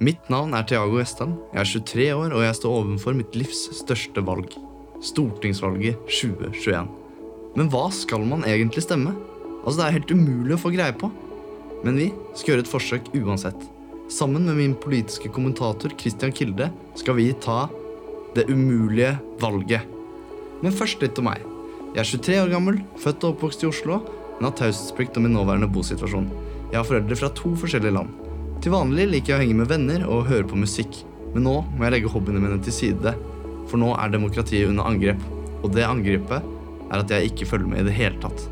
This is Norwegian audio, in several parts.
Mitt navn er Tiago Westland. Jeg er 23 år, og jeg står overfor mitt livs største valg. Stortingsvalget 2021. Men hva skal man egentlig stemme? Altså, Det er helt umulig å få greie på. Men vi skal gjøre et forsøk uansett. Sammen med min politiske kommentator Christian Kilde skal vi ta det umulige valget. Men først litt om meg. Jeg er 23 år gammel, født og oppvokst i Oslo, men har taushetsplikt om min nåværende bosituasjon. Jeg har foreldre fra to forskjellige land. Til vanlig liker jeg å henge med venner og høre på musikk, men nå må jeg legge hobbyene mine til side, for nå er demokratiet under angrep, og det angrepet er at jeg ikke følger med i det hele tatt.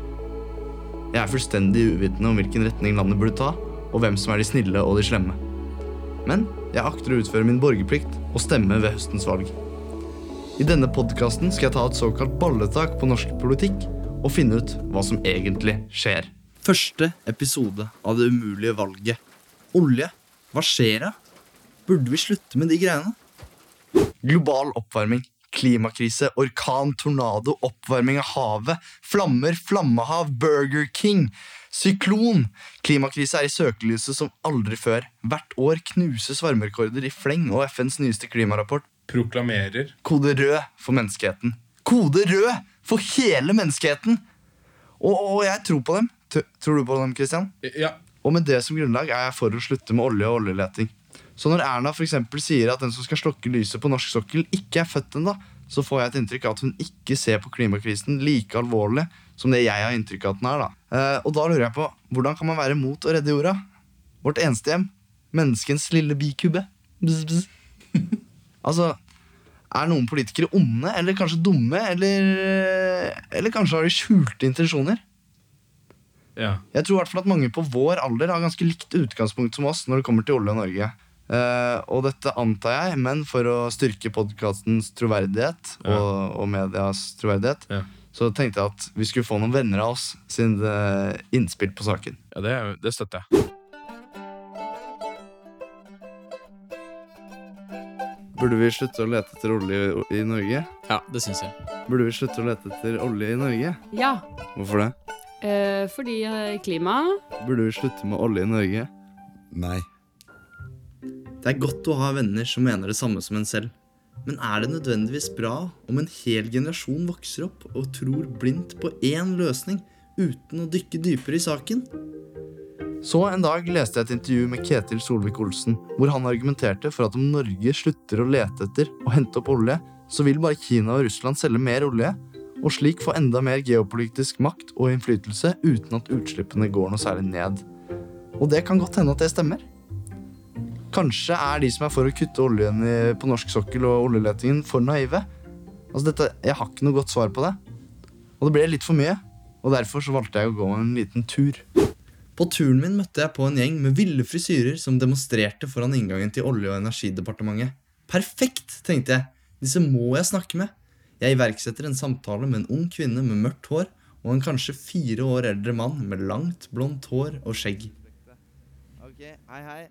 Jeg er fullstendig uvitende om hvilken retning landet burde ta, og hvem som er de snille og de slemme. Men jeg akter å utføre min borgerplikt og stemme ved høstens valg. I denne podkasten skal jeg ta et såkalt balletak på norsk politikk og finne ut hva som egentlig skjer. Første episode av Det umulige valget. Olje. Hva skjer da? Burde vi slutte med de greiene? Global oppvarming, klimakrise, orkan, tornado, oppvarming av havet, flammer, flammehav, Burger King, syklon. Klimakrise er i søkelyset som aldri før. Hvert år knuses varmerekorder i fleng, og FNs nyeste klimarapport proklamerer Kode rød for menneskeheten. Kode rød for hele menneskeheten! Og, og jeg tror på dem. T tror du på dem, Christian? Ja. Og med det som grunnlag er jeg for å slutte med olje og oljeleting. Så når Erna for sier at den som skal slokke lyset på norsk sokkel, ikke er født ennå, så får jeg et inntrykk av at hun ikke ser på klimakrisen like alvorlig som det jeg har inntrykk av at den er. da. Eh, og da lurer jeg på, hvordan kan man være mot å redde jorda? Vårt eneste hjem. Menneskens lille bikube. Bzz, bzz. altså, er noen politikere onde, eller kanskje dumme, eller, eller kanskje har de skjulte intensjoner? Ja. Jeg tror i hvert fall at mange på vår alder har ganske likt utgangspunkt som oss når det kommer til olje og Norge. Uh, og dette antar jeg, men for å styrke podkastens troverdighet Ja. og, og medias troverdighet, Ja. så tenkte jeg at vi skulle få noen venner av oss sin eh, innspill på saken. ja det, det støtter jeg. Burde vi slutte å lete etter olje i, i Norge? Ja, det syns jeg. Burde vi slutte å lete etter olje i Norge? Ja, Hvorfor det? Eh, fordi eh, klima Burde vi slutte med olje i Norge? Nei. Det er godt å ha venner som mener det samme som en selv. Men er det nødvendigvis bra om en hel generasjon vokser opp og tror blindt på én løsning uten å dykke dypere i saken? Så en dag leste jeg et intervju med Ketil Solvik-Olsen, hvor han argumenterte for at om Norge slutter å lete etter og hente opp olje, så vil bare Kina og Russland selge mer olje, og slik få enda mer geopolitisk makt og innflytelse uten at utslippene går noe særlig ned. Og det kan godt hende at det stemmer. Kanskje er de som er for å kutte oljen på norsk sokkel og oljeletingen, for naive. Altså dette, Jeg har ikke noe godt svar på det. Og det ble litt for mye, og derfor så valgte jeg å gå en liten tur. På turen min møtte jeg på en gjeng med ville frisyrer som demonstrerte foran inngangen til Olje- og energidepartementet. Perfekt, tenkte jeg. Disse må jeg snakke med. Jeg iverksetter en samtale med en ung kvinne med mørkt hår og en kanskje fire år eldre mann med langt, blondt hår og skjegg. Ok, hei hei.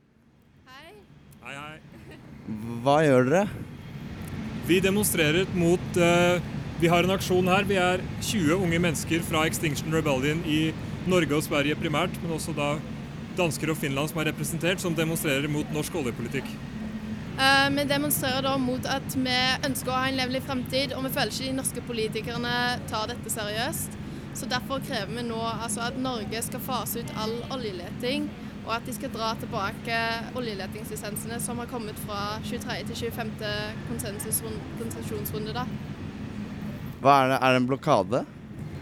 Hei. Hei, hei. Hva gjør dere? Vi demonstrerer mot uh, Vi har en aksjon her. Vi er 20 unge mennesker fra Extinction Rebellion i Norge og Sverige primært, men også da dansker og Finland som er representert, som demonstrerer mot norsk oljepolitikk. Eh, Vi demonstrerer da mot at vi ønsker å ha en levelig fremtid, og vi føler ikke de norske politikerne tar dette seriøst. Så Derfor krever vi nå altså at Norge skal fase ut all oljeleting, og at de skal dra tilbake oljeletingslisensene som har kommet fra 23. til 25. konsensusrun- konsesjonsrunde. da. Hva er det? Er det en blokade?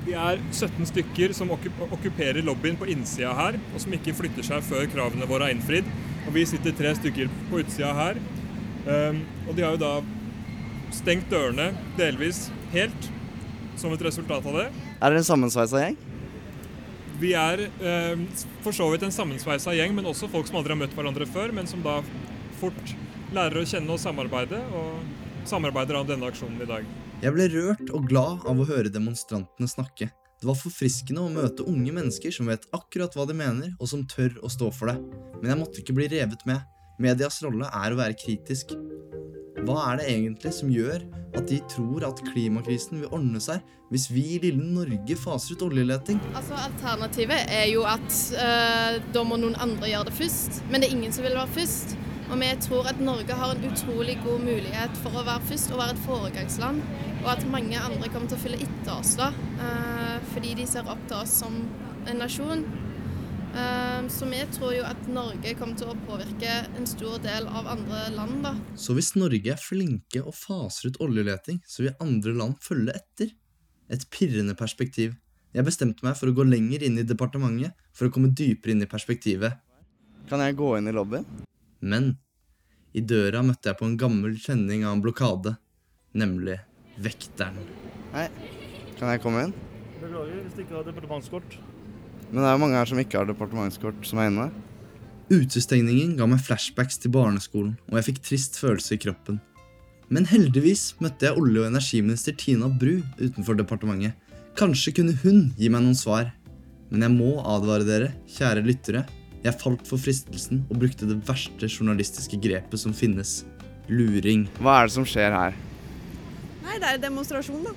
Vi er 17 stykker som okkuperer lobbyen på innsida her, og som ikke flytter seg før kravene våre er innfridd. Og vi sitter tre stykker på utsida her. Um, og de har jo da stengt dørene delvis helt som et resultat av det. Er det en sammensveisa gjeng? Vi er eh, for så vidt en sammensveisa gjeng, men også folk som aldri har møtt hverandre før, men som da fort lærer å kjenne og samarbeide, og samarbeider om denne aksjonen i dag. Jeg ble rørt og glad av å høre demonstrantene snakke. Det var forfriskende å møte unge mennesker som vet akkurat hva de mener, og som tør å stå for det. Men jeg måtte ikke bli revet med. Medias rolle er å være kritisk. Hva er det egentlig som gjør at de tror at klimakrisen vil ordne seg hvis vi i lille Norge faser ut oljeleting? Altså Alternativet er jo at øh, da må noen andre gjøre det først, men det er ingen som vil være først. Og vi tror at Norge har en utrolig god mulighet for å være først og være et foregangsland. Og at mange andre kommer til å følge etter oss da, øh, fordi de ser opp til oss som en nasjon. Eh, Så vi tror jo at Norge kommer til å påvirke en stor del av andre land, da. Så hvis Norge er flinke og faser ut oljeleting, så vil andre land følge etter. Et pirrende perspektiv. Jeg bestemte meg for å gå lenger inn i departementet for å komme dypere inn i perspektivet. Kan jeg gå inn i lobbyen? Men i døra møtte jeg på en gammel kjenning av en blokade, nemlig vekteren. Hei. Kan jeg komme inn? Beklager hvis du ikke har departementskort. Men det er jo mange her som ikke har departementskort, som er inne. Utestengningen ga meg flashbacks til barneskolen, og jeg fikk trist følelse i kroppen. Men heldigvis møtte jeg olje- og energiminister Tina Bru utenfor departementet. Kanskje kunne hun gi meg noen svar. Men jeg må advare dere, kjære lyttere. Jeg falt for fristelsen og brukte det verste journalistiske grepet som finnes. Luring. Hva er det som skjer her? Nei, det er demonstrasjon, da.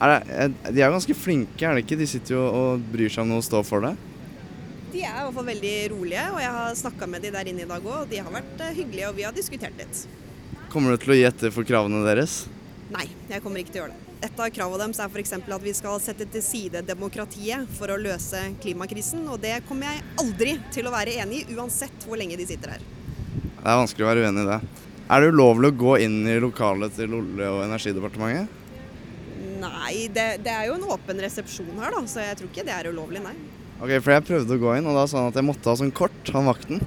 Er det, eh, de er jo ganske flinke, er det ikke? De sitter jo og bryr seg om noe og står for det. De er i hvert fall veldig rolige, og jeg har snakka med de der inne i dag òg. Og de har vært eh, hyggelige, og vi har diskutert litt. Kommer du til å gi etter for kravene deres? Nei, jeg kommer ikke til å gjøre det. Et av kravene deres er f.eks. at vi skal sette til side demokratiet for å løse klimakrisen. Og det kommer jeg aldri til å være enig i, uansett hvor lenge de sitter her. Det er vanskelig å være uenig i det. Er det ulovlig å gå inn i lokalet til Olje- og energidepartementet? Nei, det, det er jo en åpen resepsjon her, da, så jeg tror ikke det er ulovlig, nei. Ok, for jeg prøvde å gå inn, og da sa han at jeg måtte ha sånn kort, han vakten.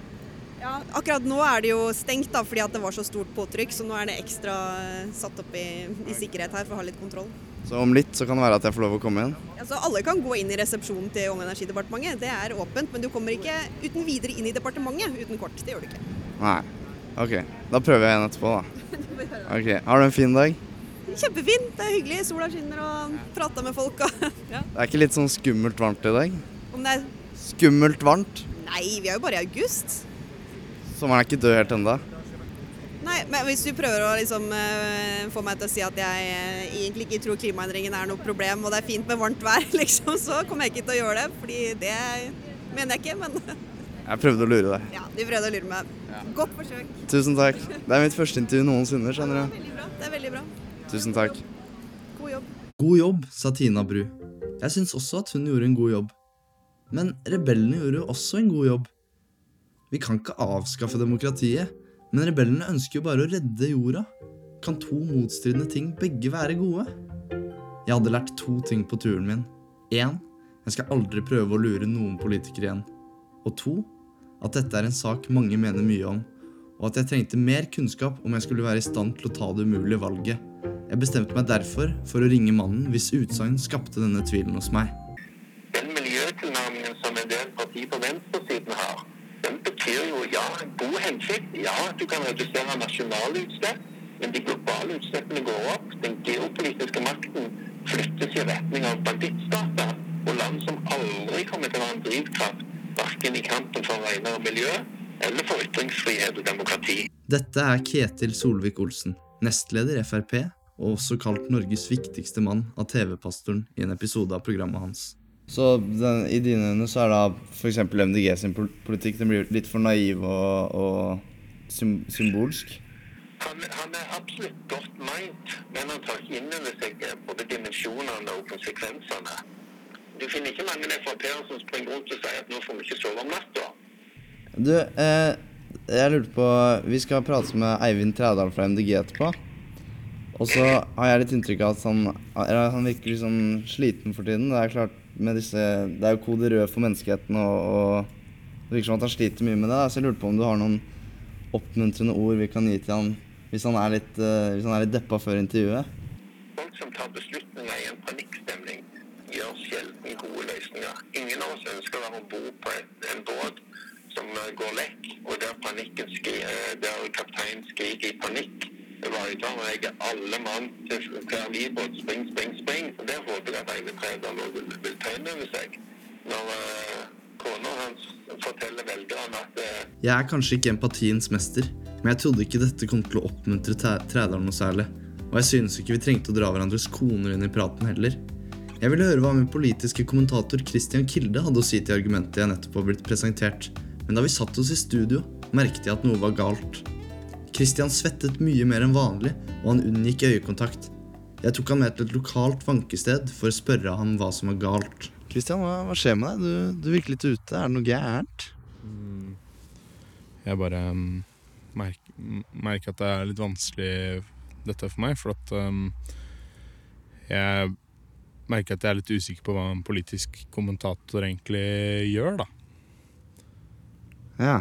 Ja, akkurat nå er det jo stengt da, fordi at det var så stort påtrykk, så nå er det ekstra eh, satt opp i, i sikkerhet her for å ha litt kontroll. Så om litt så kan det være at jeg får lov å komme inn. så alle kan gå inn i resepsjonen til Olje- og energidepartementet, det er åpent, men du kommer ikke uten videre inn i departementet uten kort. Det gjør du ikke. Nei. Ok, da prøver jeg igjen etterpå, da. Ok, Har du en fin dag? Kjempefint, det er hyggelig, sola skinner og prater med folk. Og, ja. Det er ikke litt sånn skummelt varmt i dag? Om det er Skummelt varmt? Nei, vi er jo bare i august. Sommeren er ikke død helt ennå. Nei, men hvis du prøver å liksom eh, få meg til å si at jeg eh, egentlig ikke tror klimaendringene er noe problem, og det er fint med varmt vær, liksom, så kommer jeg ikke til å gjøre det. Fordi det mener jeg ikke, men Jeg prøvde å lure deg. ja, du prøvde å lure meg. Godt forsøk. Tusen takk. Det er mitt første intervju noensinne, skjønner du. Veldig bra. Det er veldig bra. Tusen takk. God jobb. God jobb, sa Tina Bru. Jeg syns også at hun gjorde en god jobb. Men rebellene gjorde jo også en god jobb. Vi kan ikke avskaffe demokratiet, men rebellene ønsker jo bare å redde jorda. Kan to motstridende ting begge være gode? Jeg hadde lært to ting på turen min. Én, jeg skal aldri prøve å lure noen politikere igjen. Og to, at dette er en sak mange mener mye om, og at jeg trengte mer kunnskap om jeg skulle være i stand til å ta det umulige valget. Jeg bestemte meg derfor for å ringe mannen hvis utsagn skapte denne tvilen hos meg. Den miljøtilnærmingen som en del partier på venstresiden har, den betyr jo ja, god hensikt. Ja, du kan redusere nasjonale utslipp, men de globale utslippene går opp. Den geopolitiske makten flyttes i retning av bandittstater og land som aldri kommer til å være en drivkraft, verken i kampen for renere miljø eller for ytringsfrihet og demokrati. Dette er Ketil Solvik-Olsen, nestleder Frp, og også kalt Norges viktigste mann av TV-pastoren i en episode av programmet hans. Så den, i dine øyne så er da f.eks. MDG sin politikk den blir litt for naiv og, og sym symbolsk? Han, han er absolutt godt meint, men han tar ikke inn over seg eh, både dimensjonene og konsekvensene. Du finner ikke mange Frp-ere som springer rundt og sier at nå får vi ikke sove om natta. Du, eh, jeg lurte på Vi skal prate med Eivind Trædal fra MDG etterpå. Og så har jeg litt inntrykk av at han, han virker sånn sliten for tiden. Det er klart med disse Det er jo kode rød for menneskeheten, og, og det virker som at han sliter mye med det. Så jeg lurte på om du har noen oppmuntrende ord vi kan gi til han hvis han er litt, eh, hvis han er litt deppa før intervjuet. Folk som tar beslutninger i en panikkstemning, gjør sjelden gode løsninger. Ingen av oss ønsker å være om bord på et, en båt som eh, går lekk, og der, panikken skri, eh, der kapteinen skriker i panikk. Vaidar og jeg er alle mann til hver livbåt, spring, spring, spring. Det håper jeg at Eivind Trædal òg vil, vil ta inn over seg. Når uh, kona hans forteller velgerne at uh... Jeg er kanskje ikke empatiens mester, men jeg trodde ikke dette kom til å oppmuntre Træ- Trædal noe særlig. Og jeg synes ikke vi trengte å dra hverandres koner inn i praten heller. Jeg ville høre hva min politiske kommentator Christian Kilde hadde å si til argumentet jeg nettopp har blitt presentert. Men da vi satt oss i studio, merket jeg at noe var galt. Christian svettet mye mer enn vanlig, og han unngikk øyekontakt. Jeg tok han med til et lokalt vankested for å spørre ham hva som var galt. Christian, hva, hva skjer med deg? Du, du virker litt ute. Er det noe gærent? Jeg bare um, merker, merker at det er litt vanskelig dette for meg, for at um, jeg merker at jeg er litt usikker på hva en politisk kommentator egentlig gjør, da. Ja.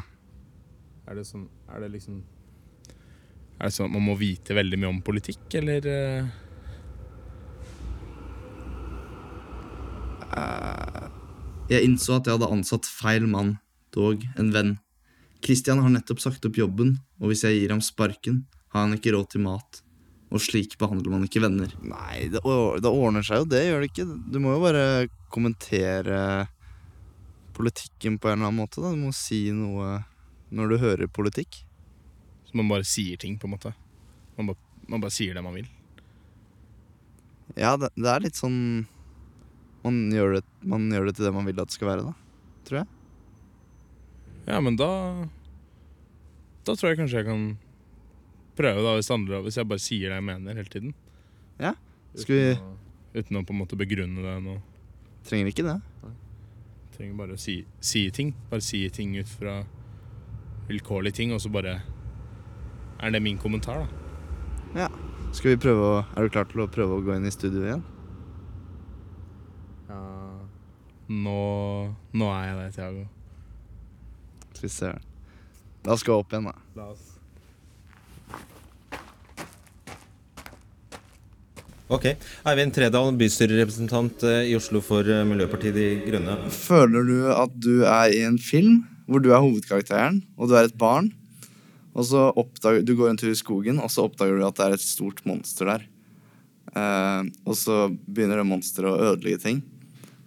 Er det sånn Er det liksom Er det sånn at man må vite veldig mye om politikk, eller eh? Jeg innså at jeg hadde ansatt feil mann, dog en venn. Christian har nettopp sagt opp jobben, og hvis jeg gir ham sparken, har han ikke råd til mat. Og slik behandler man ikke venner. Nei, det, det ordner seg jo, det gjør det ikke. Du må jo bare kommentere politikken på en eller annen måte. Da. Du må si noe når du hører politikk. Så man bare sier ting, på en måte. Man bare, man bare sier det man vil. Ja, det, det er litt sånn man gjør, det, man gjør det til det man vil at det skal være, da. Tror jeg. Ja, men da Da tror jeg kanskje jeg kan prøve, da, hvis, andre, hvis jeg bare sier det jeg mener hele tiden. Ja, skal vi- Uten, å, uten å på en måte begrunne det nå. Trenger ikke det. Trenger bare å si, si ting. Bare si ting ut fra vilkårlige ting, og så bare er det min kommentar, da. Ja. Skal vi prøve å Er du klar til å prøve å gå inn i studio igjen? Ja Nå, nå er jeg det, Tiago. Fy søren. La oss gå opp igjen, da. La oss Ok. Eivind Tredal, bystyrerepresentant eh, i Oslo for eh, Miljøpartiet De Grønne. Føler du at du er i en film hvor du er hovedkarakteren, og du er et barn, og så oppdager du går en tur i skogen, og så oppdager du at det er et stort monster der. Eh, og så begynner det monsteret å ødelegge ting.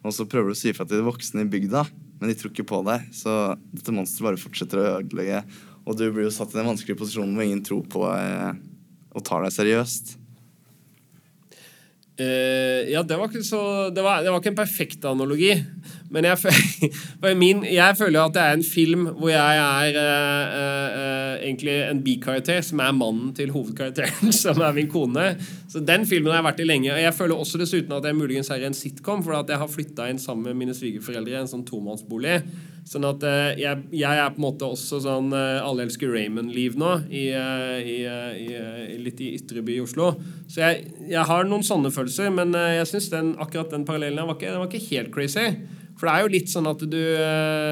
Og så prøver du å si ifra til de voksne i bygda, men de tror ikke på deg. Så dette monsteret bare fortsetter å ødelegge, og du blir jo satt i den vanskelige posisjonen hvor ingen tror på deg og tar deg seriøst. Eh, ja, det var så det var, det var ikke en perfekt analogi. Men jeg, min, jeg føler at det er en film hvor jeg er uh, uh, egentlig en bikarakter, som er mannen til hovedkarakteren, som er min kone. Så den filmen har jeg vært i lenge. Og jeg føler også dessuten at jeg muligens er i en sitcom, for at jeg har flytta inn sammen med mine svigerforeldre i en sånn tomannsbolig. Sånn at eh, jeg, jeg er på en måte også sånn eh, Alle elsker Raymond-liv nå, i, eh, i, i, litt i Ytreby i Oslo. Så jeg, jeg har noen sånne følelser, men jeg syns akkurat den parallellen her var var ikke helt crazy. For det er jo litt sånn at du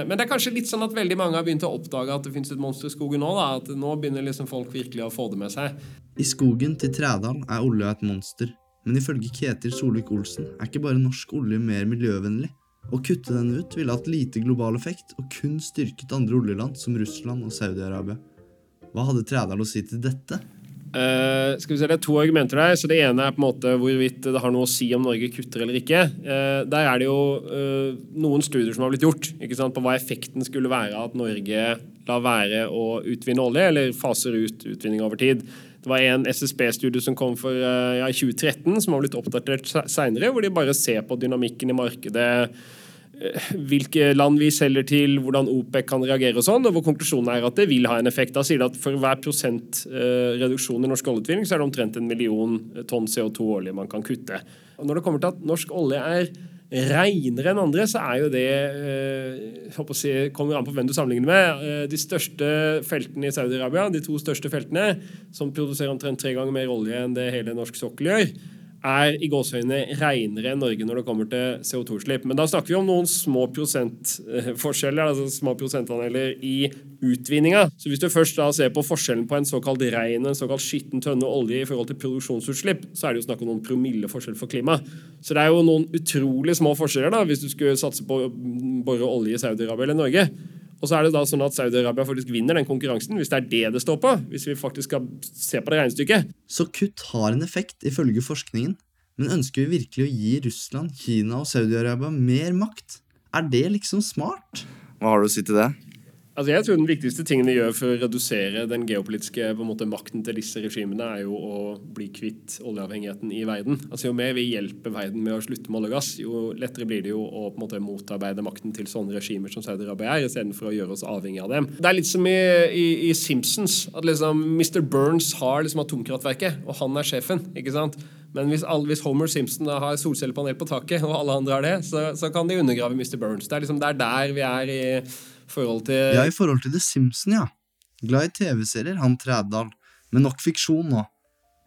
Men det er kanskje litt sånn at veldig mange har begynt å oppdage at det fins et monster i skogen nå. da, At nå begynner liksom folk virkelig å få det med seg. I skogen til Trædal er olja et monster, men ifølge Ketil Solvik-Olsen er ikke bare norsk olje mer miljøvennlig. Å kutte den ut ville hatt lite global effekt og kun styrket andre oljeland som Russland og Saudi-Arabia. Hva hadde Trædal å si til dette? Uh, skal vi se, Det er to argumenter der. så Det ene er på en måte hvorvidt det har noe å si om Norge kutter eller ikke. Uh, der er det jo uh, noen studier som har blitt gjort ikke sant, på hva effekten skulle være at Norge lar være å utvinne olje, eller faser ut utvinning over tid. Det var en SSB-studie som kom for eh, ja, i 2013, som har blitt oppdatert se- seinere, hvor de bare ser på dynamikken i markedet eh, hvilke land vi selger til, hvordan OPEC kan reagere og sånn, og hvor konklusjonen er at det vil ha en effekt. Da sier de at for hver prosent eh, reduksjon i norsk oljeutvinning, så er det omtrent en million tonn CO2 årlig man kan kutte. Og når det kommer til at norsk olje er reinere enn andre, så er jo det eh, håper å si, kommer an på hvem du sammenligner med. Eh, de største feltene i Saudi-Arabia, de to største feltene, som produserer omtrent tre ganger mer olje enn det hele norsk sokkel gjør, er i gåseøynene reinere enn Norge når det kommer til CO2-utslipp. Men da snakker vi om noen små prosentforskjeller, altså små prosentandeler i utvinninga. Så hvis du først da ser på forskjellen på en såkalt rein og en såkalt skitten tønne olje i forhold til produksjonsutslipp, så er det jo snakk om noen promilleforskjell for klimaet. Så det er jo noen utrolig små forskjeller da, hvis du skulle satse på å bore olje i Saudi-Arabia eller Norge. Og så er det da sånn at Saudi-Arabia faktisk vinner den konkurransen, hvis det er det det står på. Hvis vi faktisk skal se på det regnestykket. Så kutt har en effekt, ifølge forskningen. Men ønsker vi virkelig å gi Russland, Kina og Saudi-Arabia mer makt? Er det liksom smart? Hva har du å si til det? Altså jeg tror Den viktigste tingen de gjør for å redusere den geopolitiske måte, makten til disse regimene, er jo å bli kvitt oljeavhengigheten i verden. Altså Jo mer vi hjelper verden med å slutte med olje og gass, jo lettere blir det jo å på en måte motarbeide makten til sånne regimer som Saudi-Arabia er, istedenfor å gjøre oss avhengig av dem. Det er litt som i, i, i Simpsons, at liksom Mr. Burns har liksom atomkraftverket, og han er sjefen. ikke sant? Men hvis, all, hvis Homer Simpson har solcellepanel på taket, og alle andre har det, så, så kan de undergrave Mr. Burns. Det er liksom det er der vi er i forhold til Ja, i forhold til The Simpsons, ja. Glad i TV-serier, han Trædal. Men nok fiksjon nå.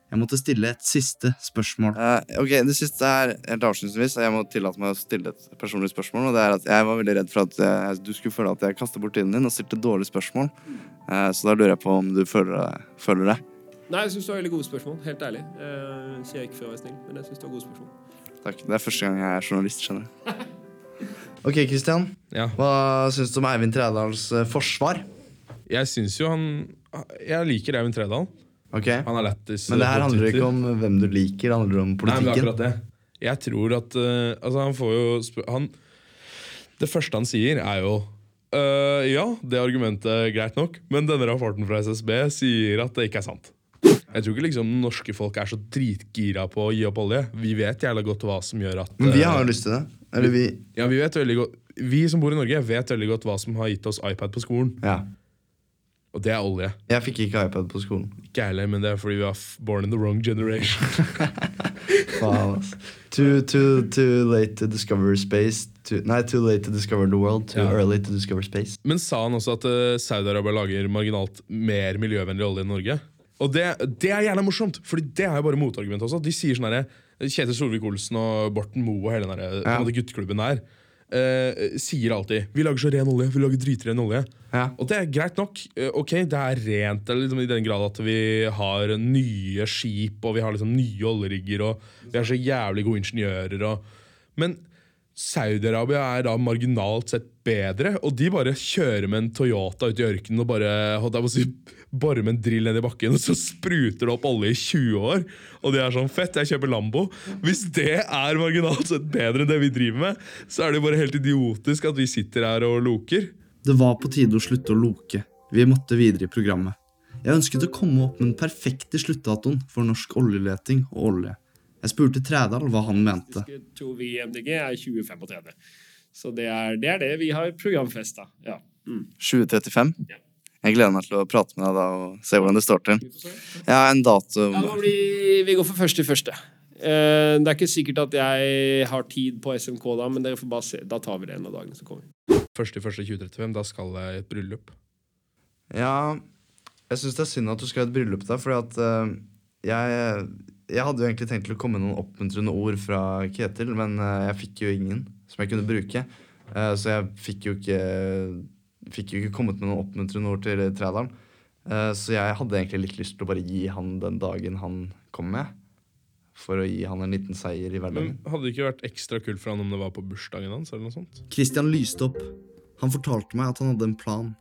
Jeg måtte stille et siste spørsmål. Eh, ok, Det siste er helt avslutningsvis. Jeg må tillate meg å stille et personlig spørsmål. og det er at Jeg var veldig redd for at jeg, du skulle føle at jeg kastet bort tiden din og stilte dårlige spørsmål. Eh, så da lurer jeg på om du føler, føler det. Nei, jeg syns du har veldig gode spørsmål. Helt ærlig. Uh, sier jeg ikke for å være snill, men jeg syns du har gode spørsmål. Takk. Det er første gang jeg er journalist, skjønner du. Ok, Kristian. Ja. Hva syns du om Eivind Trædals eh, forsvar? Jeg syns jo han Jeg liker Eivind Tredal. Ok. Han er lættis. Men det her handler Twitter. ikke om hvem du liker, det handler om politikken. Nei, men akkurat det. Jeg tror at uh, Altså, han får jo han, Det første han sier, er jo uh, Ja, det argumentet er greit nok, men denne rapporten fra SSB sier at det ikke er sant. Jeg tror ikke liksom norske folk er så dritgira på å gi opp olje. Vi vet jævla godt hva som gjør at Men vi har eh, jo lyst til det. Eller vi Ja, vi vet veldig godt Vi som bor i Norge, vet veldig godt hva som har gitt oss iPad på skolen. Ja. Og det er olje. Jeg fikk ikke iPad på skolen. Ikke jeg heller, men det er fordi vi var born in the wrong generation. Faen, ass. Too, too, too late to discover space too, Nei, too late to discover the world. Too Ja. early to discover space. Men sa han også at uh, Saudi-Arabia lager marginalt mer miljøvennlig olje enn Norge? Og det, det er gjerne morsomt, Fordi det er jo bare motargument også. De sier sånn herre Kjetil Solvik-Olsen og Borten Moe og hele den der, Ja. gutteklubben der uh, sier alltid 'Vi lager så ren olje. Vi lager dritren olje'. Ja. Og det er greit nok. Uh, ok, Det er rent liksom, i den grad at vi har nye skip og vi har liksom nye oljerigger og vi har så jævlig gode ingeniører. Og, men Saudi-Arabia er da marginalt sett bedre, og de bare kjører med en Toyota ut i ørkenen og bare holdt jeg på å si, borer med en drill ned i bakken, og så spruter det opp olje i 20 år. Og de er sånn Fett, jeg kjøper Lambo. Hvis det er marginalt sett bedre enn det vi driver med, så er det jo bare helt idiotisk at vi sitter her og loker. Det var på tide å slutte å loke. Vi måtte videre i programmet. Jeg ønsket å komme opp med den perfekte sluttdatoen for norsk oljeleting og olje. Jeg spurte Trædal hva han mente. Tror vi i MDG er 2035. Så det er det, er det vi har programfesta. Ja. Mm. 2035? Jeg gleder meg til å prate med deg da og se hvordan det står til. Jeg har en dato Ja, blir, vi går for første i første. Eh, det er ikke sikkert at jeg har tid på SMK da, men dere får bare se. Da tar vi det en av dagene som kommer. 1.1.2035, da skal jeg i et bryllup. Ja, jeg syns det er synd at du skal ha et bryllup der, fordi at uh, jeg, jeg hadde jo egentlig tenkt til å komme med noen oppmuntrende ord fra Ketil, men eh, jeg fikk jo ingen som jeg kunne bruke. Eh, så jeg fikk jo ikke Fikk jo ikke kommet med noen oppmuntrende ord til Trædalen. Eh, så jeg hadde egentlig litt lyst til å bare gi han den dagen han kom med. For å gi han en liten seier i hverdagen. Men hadde det ikke vært ekstra kult for han om det var på bursdagen hans? eller noe sånt? Christian lyste opp. Han fortalte meg at han hadde en plan.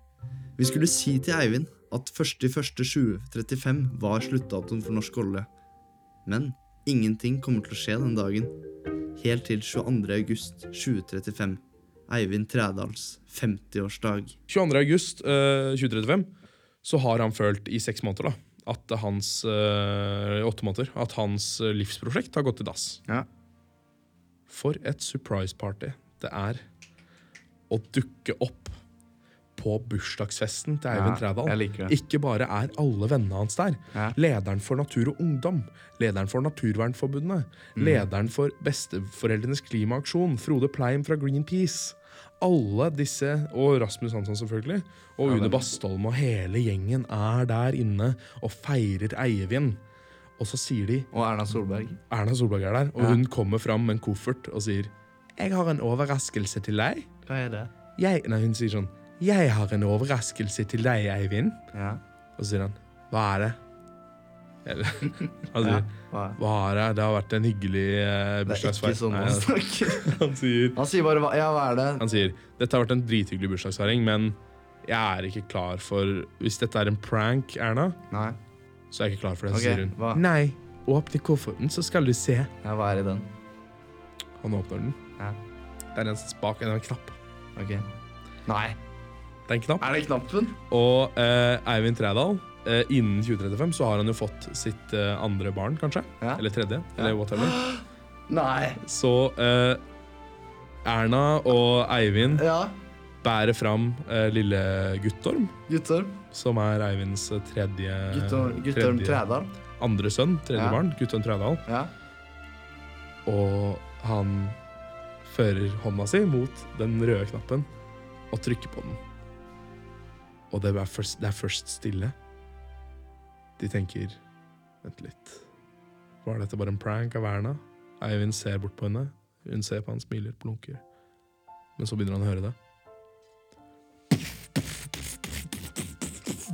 Vi skulle si til Eivind at 1.1.2035 var sluttdatoen for norsk olje. Men ingenting kommer til å skje den dagen. Helt til 22.8.2035. Eivind Trædals 50-årsdag. 22. august eh, 2035 så har han følt i seks måneder da, at hans eh, åtte måneder, at hans livsprosjekt har gått i dass. Ja. For et surprise party det er å dukke opp på bursdagsfesten til Eivind Ja, Trædal. Ikke bare er alle vennene hans der. Ja. Lederen for Natur og Ungdom, lederen for Naturvernforbundet, Mm. lederen for Besteforeldrenes klimaaksjon, Frode Pleim fra Greenpeace. Alle disse, og Rasmus Hansson selvfølgelig, og Ja, Une Bastholm og hele gjengen er der inne og feirer Eivind. Og så sier de Og Erna Solberg. Erna Solberg er der, og hun kommer fram med en koffert og sier Jeg har en overraskelse til deg. Hva er det? Jeg, nei, hun sier sånn Jeg har en overraskelse til deg, Eivind. Ja. Og så sier han Hva er det? Eller, sier Ja, hva? Hva er det? Det har vært en hyggelig eh, er bursdagsfeiring. sånn han- snakker. han sier Han sier bare ja, hva er det? Han sier Dette har vært en drithyggelig bursdagsfeiring, men jeg er ikke klar for Hvis dette er en prank, Erna, Nei. så er jeg ikke klar for det. Okay, Ok, sier hun hva? Nei, åpne kofferten, så skal du se. Ja, hva er i den? Han åpner den. Ja. Det er en spak, en knapp. Ok. Nei. Det er en knapp. Er det knappen? Og eh, Eivind Trædal, eh, innen 2035 så har han jo fått sitt eh, andre barn, kanskje. Ja. Eller tredje. Eller whatever. Nei. Så eh, Erna og Eivind Ja. bærer fram eh, lille Guttorm, Guttorm. som er Eivinds eh, tredje Guttorm, Guttorm tredje- Trædal. Andre sønn, tredje Ja. barn, Guttorm Trædal. Ja. Og han fører hånda si mot den røde knappen og trykker på den. Og det er først, det er først stille. De tenker Vent litt. Var dette bare en prank av Erna? Eivind ser bort på henne. Hun ser på han, smiler, blunker. Men så begynner han å høre det.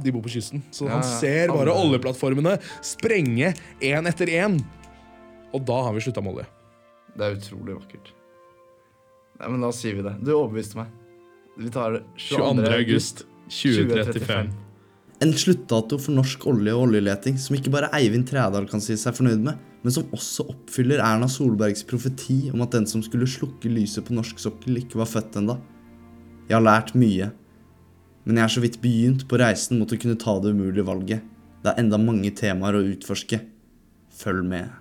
De bor på kysten, så Ja, han ser bare Alle- oljeplattformene sprenge én etter én. Og da har vi slutta med olje. Det er utrolig vakkert. Nei, men da sier vi det. Du overbeviste meg. Vi tar det 22. august 2035. En sluttdato for norsk olje og oljeleting som ikke bare Eivind Trædal kan si seg fornøyd med, men som også oppfyller Erna Solbergs profeti om at den som skulle slukke lyset på norsk sokkel, ikke var født enda. Jeg har lært mye, men jeg er så vidt begynt på reisen mot å kunne ta det umulige valget. Det er enda mange temaer å utforske. Følg med.